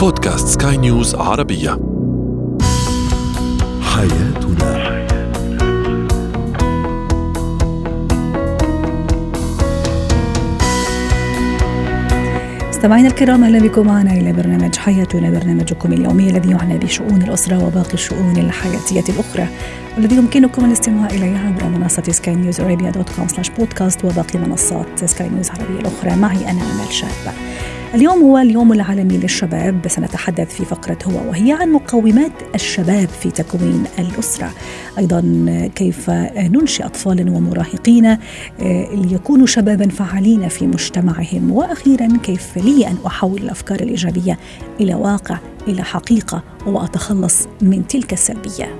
بودكاست سكاي نيوز عربية. حياتنا. مستمعينا الكرام أهلا بكم معنا إلى برنامج حياتنا برنامجكم اليومي الذي يعنى بشؤون الأسرة وباقي الشؤون الحياتية الأخرى والذي يمكنكم الاستماع إليه عبر منصة Sky News Arabia dot com slash podcast وباقي منصات سكاي نيوز العربيه الأخرى. معي أنا أمل شابة. اليوم هو اليوم العالمي للشباب سنتحدث في فقرة هو وهي عن مقومات الشباب في تكوين الأسرة. أيضا كيف ننشئ أطفالا ومراهقين آه، ليكونوا شبابا فعالين في مجتمعهم. وأخيرا كيف لي أن أحول الأفكار الإيجابية إلى واقع إلى حقيقة وأتخلص من تلك السلبية.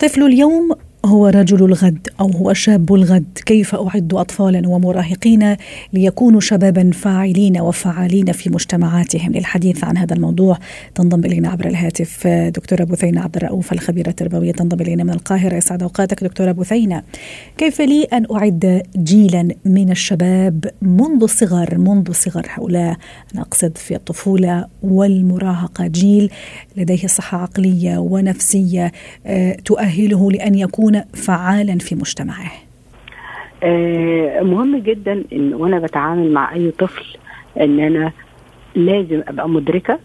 طفل اليوم هو رجل الغد أو هو شاب الغد كيف أعد اطفالا ومراهقين ليكونوا شبابا فاعلين وفعالين في مجتمعاتهم؟ للحديث عن هذا الموضوع تنضم إلينا عبر الهاتف دكتوره بثينه عبد الرؤوف الخبيرة التربوية تنضم إلينا من القاهرة. يسعد أوقاتك دكتوره بثينه كيف لي أن أعد جيلا من الشباب منذ الصغر منذ الصغر هؤلاء؟ أنا أقصد في الطفولة والمراهقة. جيل لديه صحة عقلية ونفسية آه، تؤهله لأن يكون فعالا في مجتمعه. آه، مهم جدا إن وأنا بتعامل مع أي طفل إن أنا لازم أبقى مدركة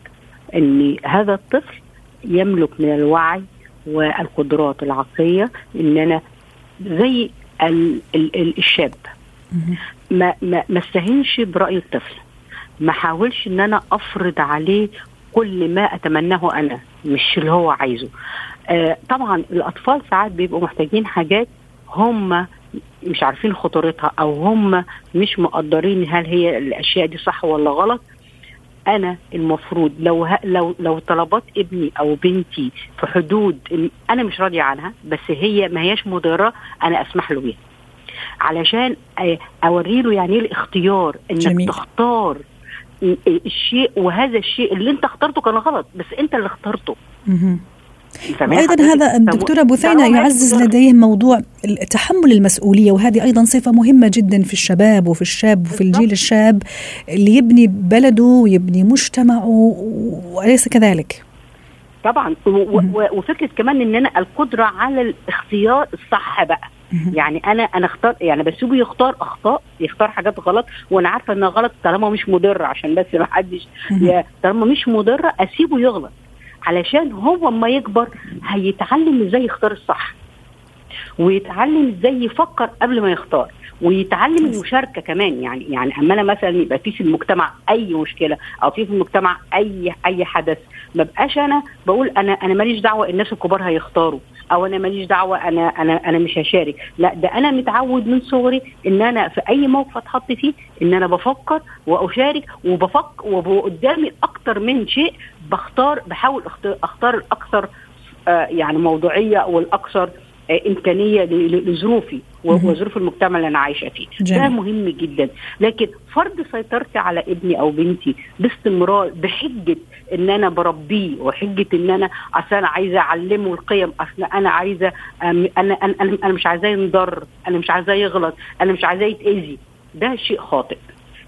إن هذا الطفل يملك من الوعي والقدرات العقلية إن أنا زي ال ال ال الشاب. ما ما ما استهينش برأي الطفل. ما حاولش إن أنا أفرض عليه كل ما أتمناه أنا مش اللي هو عايزه. آه طبعا الأطفال ساعات بيبقوا محتاجين حاجات هم مش عارفين خطورتها أو هم مش مقدرين هل هي الأشياء دي صح ولا غلط. أنا المفروض لو ه... لو لو طلبات ابني أو بنتي في حدود أنا مش راضية عنها بس هي ما هياش مضرة أنا أسمح له بيها. علشان أ- اوري له يعني إيه الاختيار إنك جميل. تختار الشيء وهذا الشيء اللي انت اخترته كان غلط بس انت اللي اخترته. حضرتك؟ هذا الدكتوره بثينه يعزز مضر. لديهم موضوع تحمل المسؤولية وهذه أيضا صفة مهمة جدا في الشباب وفي الشاب وفي. الجيل الشاب اللي يبني بلده ويبني مجتمعه وليس كذلك؟ طبعا. وفكرة كمان ان أنا القدرة على الاختيار الصح بقى. يعني أنا أنا اختار يعني بسيبه يختار أخطاء يختار حاجات غلط وأنا عارفة إنها غلط طالما مش مضرة عشان بس ما حدش طالما مش مضرة أسيبه يغلط. علشان هو أما يكبر هيتعلم إزاي يختار الصح ويتعلم إزاي يفكر قبل ما يختار ويتعلم المشاركة كمان. يعني يعني أما أنا مثلا يبقى في في المجتمع أي مشكلة أو في في المجتمع أي أي حدث ما بقاش أنا بقول أنا أنا ماليش دعوة الناس الكبار هيختاروا أو أنا ماليش دعوة أنا أنا أنا مش هشارك لا ده أنا متعود من صغري إن أنا في أي موقف أتحط فيه إن أنا بفكر وأشارك وبفكر وقدامي أكتر من شيء بختار بحاول أختار, الأكثر آه، يعني موضوعية والأكثر آه، إمكانية لظروفي. وظروف المجتمع اللي أنا عايشة فيه. جميل. ده مهم جدا. لكن فرض سيطرتي على ابني أو بنتي باستمرار بحجة إن أنا بربيه وحجة إن أنا أصل أنا عايزة أعلمه القيم أصل أنا عايزة أنا أنا أنا أنا مش عايزاه ينضر أنا مش عايزاه يغلط أنا مش عايزاه يتأذي. ده شيء خاطئ.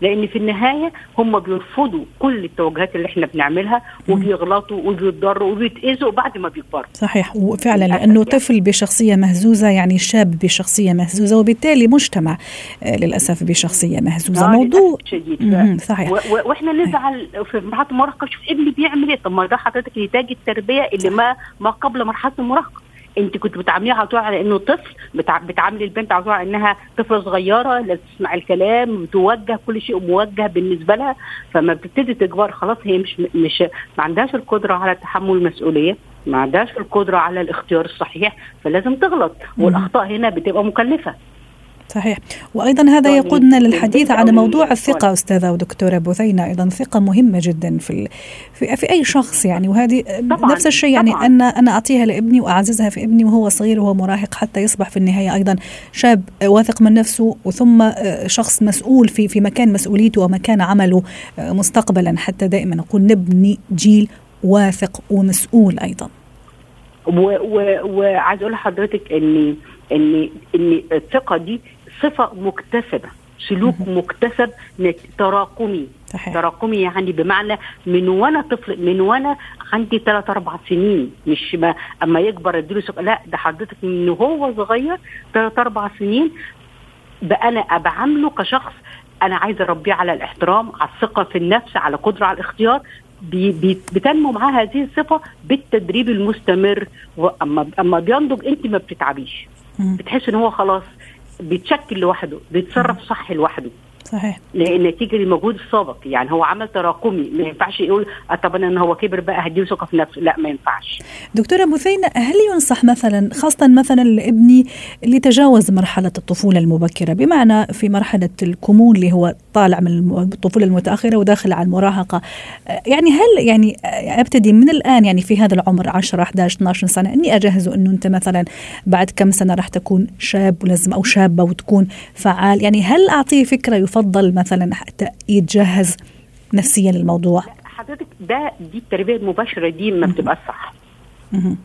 لأن في النهاية هم بيرفضوا كل التوجهات اللي إحنا بنعملها وبيغلطوا وبيتضروا وبيتأذوا بعد ما بيكبروا. صحيح. وفعلا لأنه يعني. طفل بشخصية مهزوزة يعني شاب بشخصية مهزوزة وبالتالي مجتمع آه، للأسف بشخصية مهزوزة. آه، موضوع شديد صحيح. وإحنا نزعل في مرحلة المراهقة شوف ابني بيعمل إيه؟ طب ما ده حضرتك نتاج التربيه اللي ما ما قبل مرحلة المراهقة. انت كنت بتعامليها على طول على انه طفل بتع... بتعاملي البنت على طول على انها طفلة صغيرة لازم تسمع الكلام بتوجه كل شيء موجه بالنسبة لها فما بتبتدي تكبر خلاص هي مش مش ما عندهاش القدرة على تحمل المسؤوليه ما عندهاش القدرة على الاختيار الصحيح فلازم تغلط. والأخطاء هنا بتبقى مكلفة. صحيح. وأيضا هذا سواء يقودنا من- للحديث عن أو موضوع من الثقة أستاذة ودكتورة بثينه أيضا ثقة مهمة جدا في. في, في أي شخص يعني. وهذه طبعاً، نفس الشيء يعني طبعاً. ان أنا أعطيها لابني وأعززها في ابني وهو صغير وهو مراهق حتى يصبح في النهاية أيضا شاب واثق من نفسه وثم شخص مسؤول في في مكان مسؤوليته ومكان عمله مستقبلا. حتى دائما نقول نبني جيل واثق ومسؤول أيضا. وعايز أقول لحضرتك ان ان ان الثقة دي صفة مكتسبة سلوك مكتسب تراكمي. صحيح. تراكمي يعني بمعنى من وأنا طفل من وأنا عندي ثلاث أربع سنين مش ما أما يكبر اديله لا ده حضرتك من هو صغير ثلاث أربع سنين بقى أنا بعامله كشخص أنا عايزة أربيه على الاحترام على الثقة في النفس على قدرة على الاختيار بي بي بتنمو معاه هذه الصفة بالتدريب المستمر واما اما بينضج أنت ما بتتعبيش. بتحس إن هو خلاص بيتشكل لوحده بيتصرف صح لوحده. صحيح. نتيجة للمجهود السابق يعني هو عمل تراكمي ما ينفعش يقول طب أنا إن هو كبر بقى هديله ثقة في نفسه. لا ما ينفعش. دكتورة مثينه هل ينصح مثلا خاصة مثلا لابني اللي تجاوز مرحلة الطفولة المبكرة؟ بمعنى في مرحلة الكمون اللي هو طالع من الطفولة المتأخرة وداخل على المراهقة. يعني هل يعني أبتدي من الآن يعني في هذا العمر 10 11 12 سنة إني اجهزه إنه أنت مثلا بعد كم سنة راح تكون شاب ولازم أو شابة وتكون فعال؟ يعني هل أعطيه فكرة يفضل مثلا حتى يتجهز نفسيا للموضوع؟ حضرتك ده دي التربية المباشرة دي ما بتبقى صح.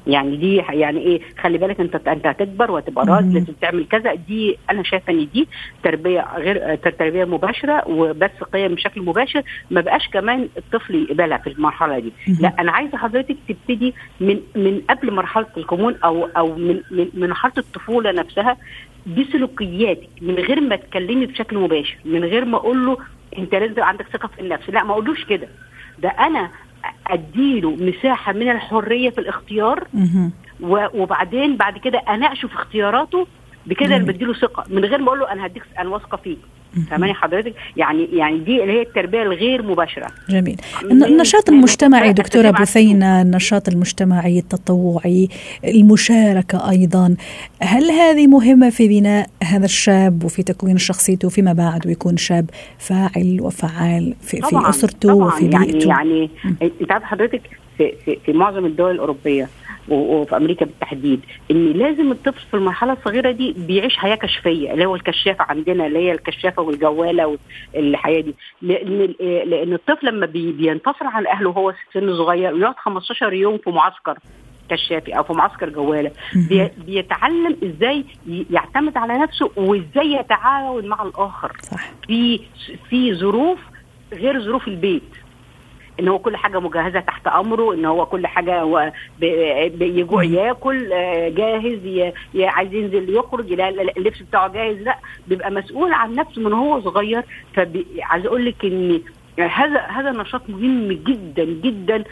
يعني دي يعني إيه خلي بالك أنت أنت هتكبر وهتبقى راجل لازم تعمل كذا. دي أنا شايفة إن دي تربية غير تربية مباشرة وبس قيم بشكل مباشر. ما بقاش كمان الطفل يقبلها في المرحلة دي. لا أنا عايزة حضرتك تبتدي من من قبل مرحلة الكمون أو أو من من, مرحلة الطفولة نفسها دي سلوكياتك. من غير ما تكلمي بشكل مباشر من غير ما أقول له أنت لازم عندك ثقة في النفس. لا ما أقولوش كده. ده أنا أديله مساحة من الحرية في الاختيار وبعدين بعد كده اناقشه في اختياراته بكده اللي بديله ثقة. من غير ما أقول له أنا هديك أنا واثقة فيك. فاهماني حضرتك؟ يعني يعني دي اللي هي التربية الغير مباشرة. جميل. النشاط المجتمعي دكتورة بثينه النشاط المجتمعي التطوعي المشاركة أيضا. هل هذه مهمة في بناء هذا الشاب وفي تكوين شخصيته فيما بعد ويكون شاب فاعل وفعال في, في أسرته وفي يعني بيئته؟ يعني أنت عارف حضرتك في, في, في معظم الدول الأوروبية وفي أمريكا بالتحديد إن لازم الطفل في المرحلة الصغيرة دي بيعيش حياة كشفية اللي هو الكشافة عندنا اللي هي الكشافة والجوالة والحياة دي. لأن لأن الطفل لما بينفصل عن أهله وهو سن صغير ويقعد 15 يوم في معسكر كشافي أو في معسكر جوالة. بيتعلم إزاي يعتمد على نفسه وإزاي يتعاون مع الآخر. صح. في في ظروف غير ظروف البيت. إن هو كل حاجة مجهزة تحت أمره إن هو كل حاجة هو يجوع ياكل جاهز عايز ينزل يخرج اللبس بتاعه جاهز لا بيبقى مسؤول عن نفسه من هو صغير. فعايز أقول لك إن هذا هذا نشاط مهم جدا جدا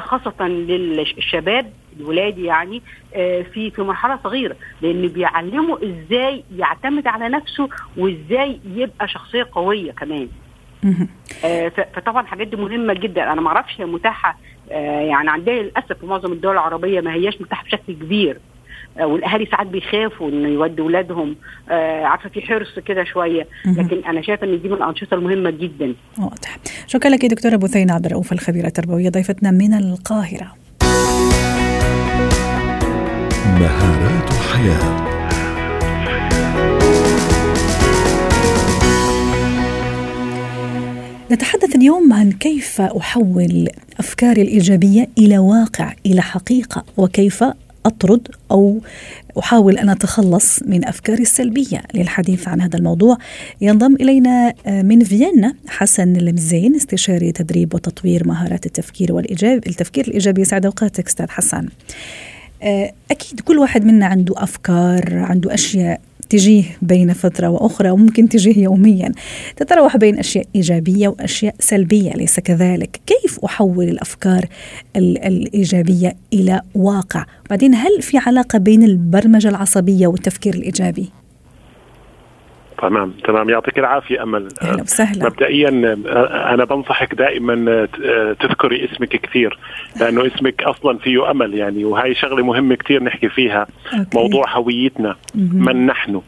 خاصة للشباب الولاد يعني في في مرحلة صغيرة. لأن بيعلموا إزاي يعتمد على نفسه وإزاي يبقى شخصية قوية كمان. آه فطبعا الحاجات دي مهمة جدا. أنا ما أعرفش هي متاحة آه يعني عندنا للأسف في معظم الدول العربية ما هياش متاحة بشكل كبير. آه والأهالي ساعات بيخافوا إنه يودوا اولادهم عارفة في حرص كده شوية. لكن أنا شايفة إن دي من الأنشطة المهمة جدا. واضح. شكرا لك دكتوره بثينه عبد الرؤوف الخبيرة التربوية ضيفتنا من القاهرة. مهارات حياه نتحدث اليوم عن كيف أحول أفكاري الإيجابية إلى واقع إلى حقيقة وكيف أطرد أو أحاول أن أتخلص من أفكاري السلبية. للحديث عن هذا الموضوع ينضم إلينا من فيينا حسن المزين استشاري تدريب وتطوير مهارات التفكير والايجاب التفكير الإيجابي. يسعد أوقاتك أستاذ حسن. أكيد كل واحد منا عنده أفكار عنده أشياء تجيه بين فترة وأخرى وممكن تجيه يوميا. تتراوح بين أشياء إيجابية وأشياء سلبية ليس كذلك؟ كيف أحول الأفكار الإيجابية إلى واقع؟ بعدين هل في علاقة بين البرمجة العصبية والتفكير الإيجابي؟ تمام تمام. يعطيك العافية أمل. أهلا وسهلا. مبدئيا أنا بنصحك دائما تذكري اسمك كثير لأنه اسمك أصلا فيه أمل يعني وهي شغلة مهمة كثير نحكي فيها. أوكي. موضوع هويتنا من نحن. آه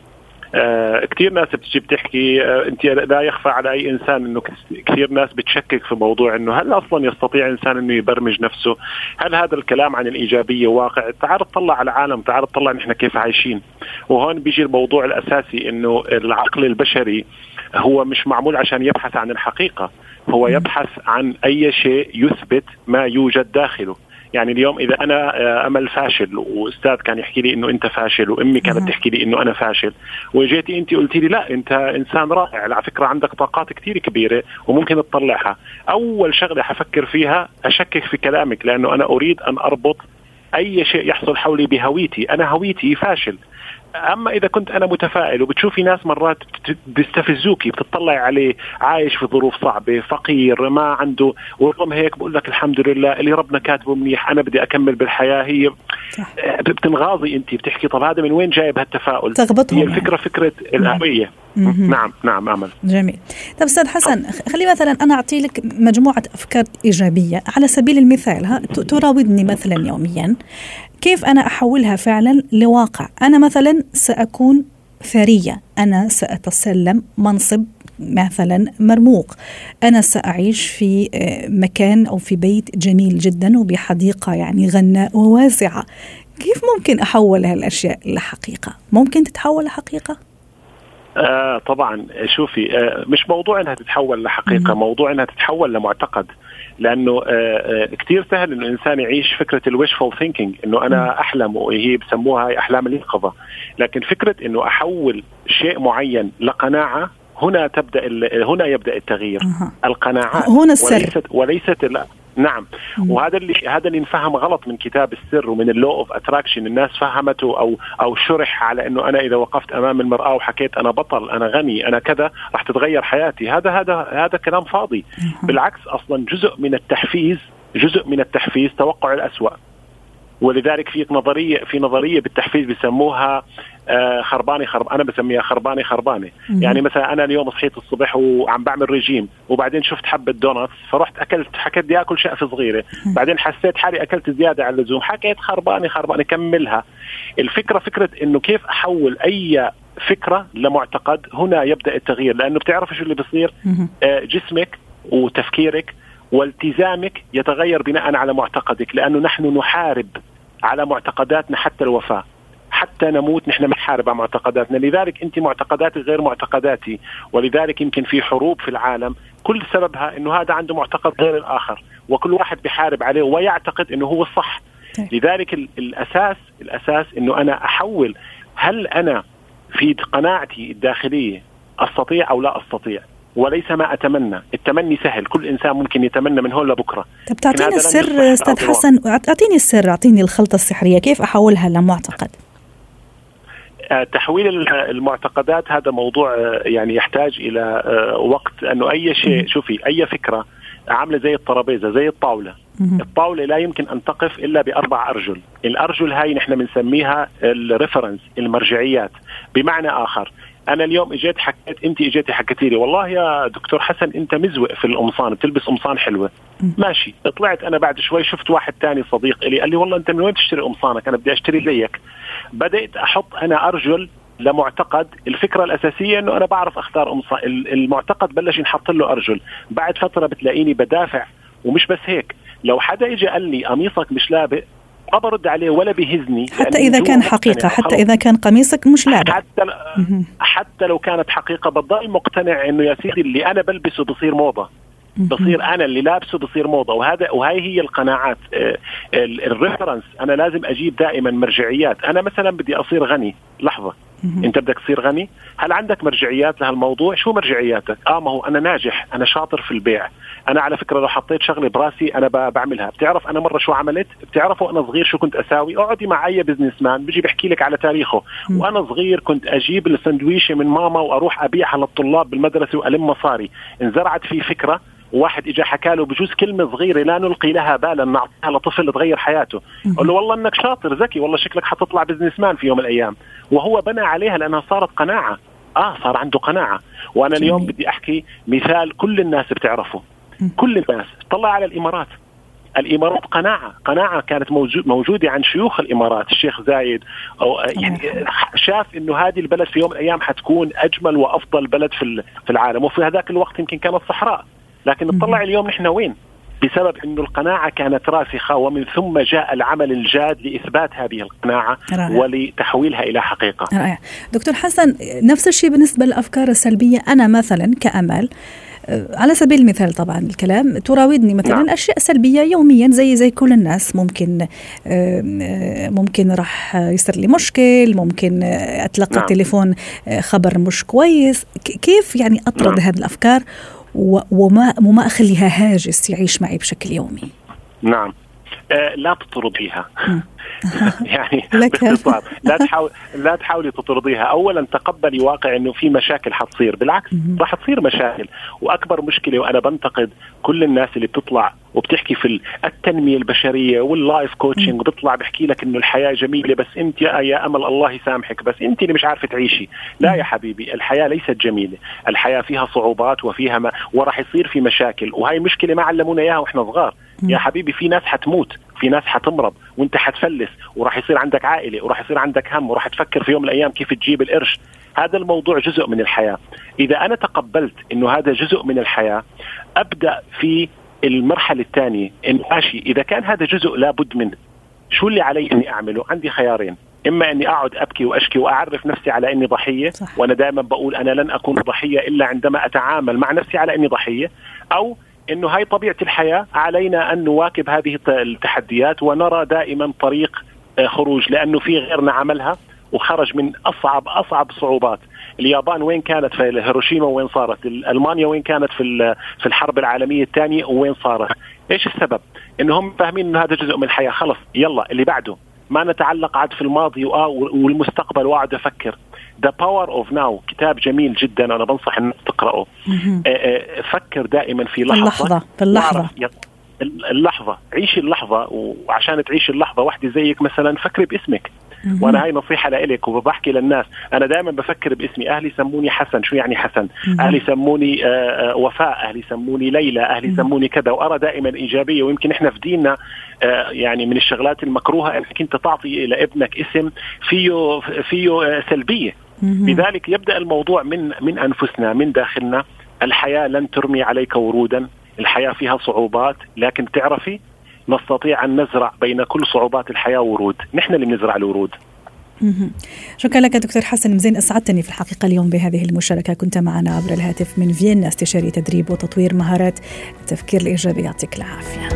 كثير ناس بتجي بتحكي آه انت لا يخفى على أي إنسان إنه كثير ناس بتشكك في موضوع إنه هل أصلا يستطيع إنسان إنه يبرمج نفسه؟ هل هذا الكلام عن الإيجابية واقع؟ تعال اطلع على العالم، تعال اطلع نحن كيف عايشين. وهون بيجي الموضوع الأساسي إنه العقل البشري هو مش معمول عشان يبحث عن الحقيقة، هو يبحث عن أي شيء يثبت ما يوجد داخله. يعني اليوم إذا أنا آه، أمل فاشل وأستاذ كان يحكي لي إنه أنت فاشل وأمي كانت تحكي لي إنه أنا فاشل وجيتي أنت قلتي لي لا أنت إنسان رائع على فكرة عندك طاقات كثير كبيرة وممكن تطلعها. أول شغلة حفكر فيها أشكك في كلامك لأنه أنا أريد أن أربط أي شيء يحصل حولي بهويتي. أنا هويتي فاشل. أما إذا كنت أنا متفائل وبتشوفي ناس مرات بيستفزوكي بتطلع عليه عايش في ظروف صعبة فقير ما عنده ورغم هيك بقول لك الحمد لله اللي ربنا كاتبه منيح أنا بدي أكمل بالحياة هي صح. بتنغاظي انت بتحكي طب هذا من وين جايب هالتفاؤل؟ تغبطهم هي الفكرة فكرة الهويه نعم نعم أمل. جميل. طب أستاذ حسن خلي مثلا أنا أعطي لك مجموعة أفكار إيجابية. على سبيل المثال ها تراودني مثلا يوميا كيف أنا أحولها فعلا لواقع؟ أنا مثلا سأكون ثرية أنا سأتسلم منصب مثلا مرموق. أنا سأعيش في آه، مكان أو في بيت جميل جدا وبحديقة يعني غناء وواسعة. كيف ممكن أحول هالأشياء لحقيقة؟ ممكن تتحول لحقيقة؟ آه طبعا شوفي آه مش موضوع إنها تتحول لحقيقة مم. موضوع إنها تتحول لمعتقد لأنه آه آه كثير سهل إنه الإنسان يعيش فكرة ال wishful thinking إنه أنا مم. أحلم وهي بسموها أحلام اليقظة لكن فكرة إنه أحول شيء معين لقناعة هنا تبدأ هنا يبدأ التغيير أه. القناعات هنا السر وليست وليست نعم. وهذا اللي هذا اللي انفهم غلط من كتاب السر ومن ال law of attraction الناس فهمته أو أو شرح على إنه أنا إذا وقفت أمام المرآة وحكيت أنا بطل أنا غني أنا كذا راح تتغير حياتي. هذا هذا هذا كلام فاضي. بالعكس أصلا جزء من التحفيز جزء من التحفيز توقع الأسوأ. ولذلك في نظريه في نظرية بالتحفيز بسموها آه خرباني خرب أنا بسميها خرباني خرباني مم. يعني مثلا أنا اليوم صحيت الصبح وعم بعمل ريجيم وبعدين شفت حبة donuts فرحت اكلت حكيت بدي آكل شقفة صغيرة. مم. بعدين حسيت حالي أكلت زيادة عن اللزوم. حكيت خرباني خرباني كملها. الفكرة فكرة إنه كيف أحول أي فكرة لمعتقد هنا يبدأ التغيير. لأنه بتعرف شو اللي بصير آه جسمك وتفكيرك والتزامك يتغير بناء على معتقدك لأنه نحن نحارب على معتقداتنا حتى الوفاه حتى نموت نحن بنحارب على معتقداتنا. لذلك أنت معتقداتك غير معتقداتي ولذلك يمكن في حروب في العالم. كل سببها إنه هذا عنده معتقد غير الآخر وكل واحد بيحارب عليه ويعتقد إنه هو الصح. طيب. لذلك الأساس الأساس إنه أنا أحول هل أنا في قناعتي الداخلية أستطيع أو لا أستطيع. وليس ما أتمنى، التمني سهل، كل إنسان ممكن يتمنى من هون لبكرة. طب تعطيني السر أستاذ حسن، أعطيني السر، أعطيني الخلطة السحرية، كيف أحولها لمعتقد؟ آه، تحويل المعتقدات هذا موضوع آه، يعني يحتاج إلى آه، وقت. أنه أي شيء شوفي أي فكرة عاملة زي الترابيزة زي الطاولة. الطاولة لا يمكن أن تقف إلا بأربع أرجل. الأرجل هاي نحن بنسميها ال reference المرجعيات بمعنى آخر. أنا اليوم إجيت حكيت أنت إجيتي حكيتي لي والله يا دكتور حسن أنت مزوق في القمصان بتلبس قمصان حلوة. ماشي. طلعت أنا بعد شوي شفت واحد ثاني صديق لي قال لي والله أنت من وين تشتري قمصانك؟ أنا بدي أشتري زيك. بدأت أحط أنا أرجل لمعتقد الفكرة الأساسية إنه أنا بعرف أختار قمصان المعتقد بلش ينحط له أرجل. بعد فترة بتلاقيني بدافع ومش بس هيك. لو حدا اجى قال لي قميصك مش لابق ما برد عليه ولا بيهزني حتى إذا كان حقيقة حتى إذا كان قميصك مش لابق حتى حتى لو كانت حقيقة بضل مقتنع إنه يا سيدي اللي أنا بلبسه بصير موضة. بصير أنا اللي لابسه بصير موضة. وهذا وهي هي القناعات. آه، الريفرنس. أنا لازم أجيب دائما مرجعيات. أنا مثلا بدي أصير غني. لحظة. أنت بدك تصير غني؟ هل عندك مرجعيات لهالموضوع؟ شو مرجعياتك؟ آه ما هو أنا ناجح. أنا شاطر في البيع. أنا على فكرة لو حطيت شغلة براسي أنا بعملها. بتعرف أنا مرة شو عملت؟ بتعرفوا أنا صغير شو كنت أساوي؟ اقعدي مع أي businessman بيجي بحكي لك على تاريخه. وأنا صغير كنت أجيب السندويشة من ماما وأروح أبيعها للطلاب بالمدرسة وألم مصاري. انزرعت في فكرة واحد اجى حكى له بجوز كلمة صغيرة لا نلقي لها بالا نعطيها لطفل تغير حياته. قال له والله إنك شاطر ذكي والله شكلك حتطلع بزنس مان في يوم من الأيام. وهو بنى عليها لأنها صارت قناعة. آه صار عنده قناعة. وأنا اليوم بدي أحكي مثال كل الناس بتعرفه. كل الناس طلع على الإمارات الإمارات قناعة قناعة كانت موجودة عن شيوخ الإمارات الشيخ زايد أو يعني شاف إنه هذه البلد في يوم من الأيام حتكون أجمل وأفضل بلد في في العالم وفي هذاك الوقت يمكن كانت صحراء لكن نطلع اليوم نحن وين بسبب إنه القناعة كانت راسخة ومن ثم جاء العمل الجاد لإثبات هذه القناعة رائع. ولتحويلها إلى حقيقة. رائع. دكتور حسن نفس الشيء بالنسبة للأفكار السلبية أنا مثلا كامل على سبيل المثال طبعا الكلام تراودني مثلا نعم. أشياء سلبية يوميا زي زي كل الناس ممكن ممكن راح يصير لي مشكل ممكن اتلقى نعم. تليفون خبر مش كويس كيف يعني أطرد نعم. هذه الأفكار وما وما أخليها هاجس يعيش معي بشكل يومي نعم آه لا تطرديها يعني باختصار لا تحاول لا تحاولي تطرديها. اولا تقبلي واقع إنه في مشاكل حتصير. بالعكس راح تصير مشاكل. وأكبر مشكلة وأنا بنتقد كل الناس اللي بتطلع وبتحكي في التنمية البشرية وال life coaching وبيطلع بحكي لك إنه الحياة جميلة بس أنت يا أمل الله يسامحك بس أنت اللي مش عارفة تعيشي. لا يا حبيبي الحياة ليست جميلة. الحياة فيها صعوبات وفيها ما وراح يصير في مشاكل. وهي مشكلة ما علمونا إياها وإحنا صغار. يا حبيبي في ناس حتموت. في ناس حتمرض وانت حتفلس وراح يصير عندك عائلة وراح يصير عندك هم وراح تفكر في يوم من الأيام كيف تجيب القرش. هذا الموضوع جزء من الحياة. إذا أنا تقبلت إنه هذا جزء من الحياة أبدأ في المرحلة الثانية إنه ماشي. إذا كان هذا جزء لابد منه شو اللي علي إني أعمله؟ عندي خيارين. إما إني أقعد أبكي وأشكي وأعرف نفسي على إني ضحية صح. وأنا دائما بقول أنا لن أكون ضحية إلا عندما أتعامل مع نفسي على إني ضحية أو إنه هاي طبيعة الحياة علينا أن نواكب هذه التحديات ونرى دائما طريق آه، خروج لأنه في غيرنا عملها وخرج من أصعب أصعب صعوبات. اليابان وين كانت؟ في هيروشيما وين صارت؟ ألمانيا وين كانت في في الحرب العالمية الثانية وين صارت؟ إيش السبب؟ انهم فاهمين إنه هذا جزء من الحياة. خلص يلا اللي بعده. ما نتعلق عاد في الماضي والمستقبل وأقعد أفكر. The Power of Now كتاب جميل جدا أنا بنصح الناس تقرأه. آه، آه، فكر دائما في لحظة. اللحظة في اللحظة. اللحظة. عيشي اللحظة وعشان تعيشي اللحظة واحدة زيك مثلا فكري باسمك. وأنا هاي نصيحة لإلك وبحكي للناس. أنا دائما بفكر باسمي. أهلي سموني حسن. شو يعني حسن؟ أهلي سموني آه، وفاء. أهلي سموني ليلى. أهلي سموني كذا. وأرى دائما إيجابية. ويمكن إحنا في ديننا يعني من الشغلات المكروهة إنك أنت تعطي لابنك اسم فيه فيه سلبية. لذلك يبدأ الموضوع من من أنفسنا من داخلنا. الحياة لن ترمي عليك ورودا. الحياة فيها صعوبات لكن تعرفي نستطيع أن نزرع بين كل صعوبات الحياة ورود. نحن اللي بنزرع الورود. شكرا لك دكتور حسن مزين. أسعدتني في الحقيقة اليوم بهذه المشاركة. كنت معنا عبر الهاتف من فيينا استشاري تدريب وتطوير مهارات. التفكير الإيجابي يعطيك العافية.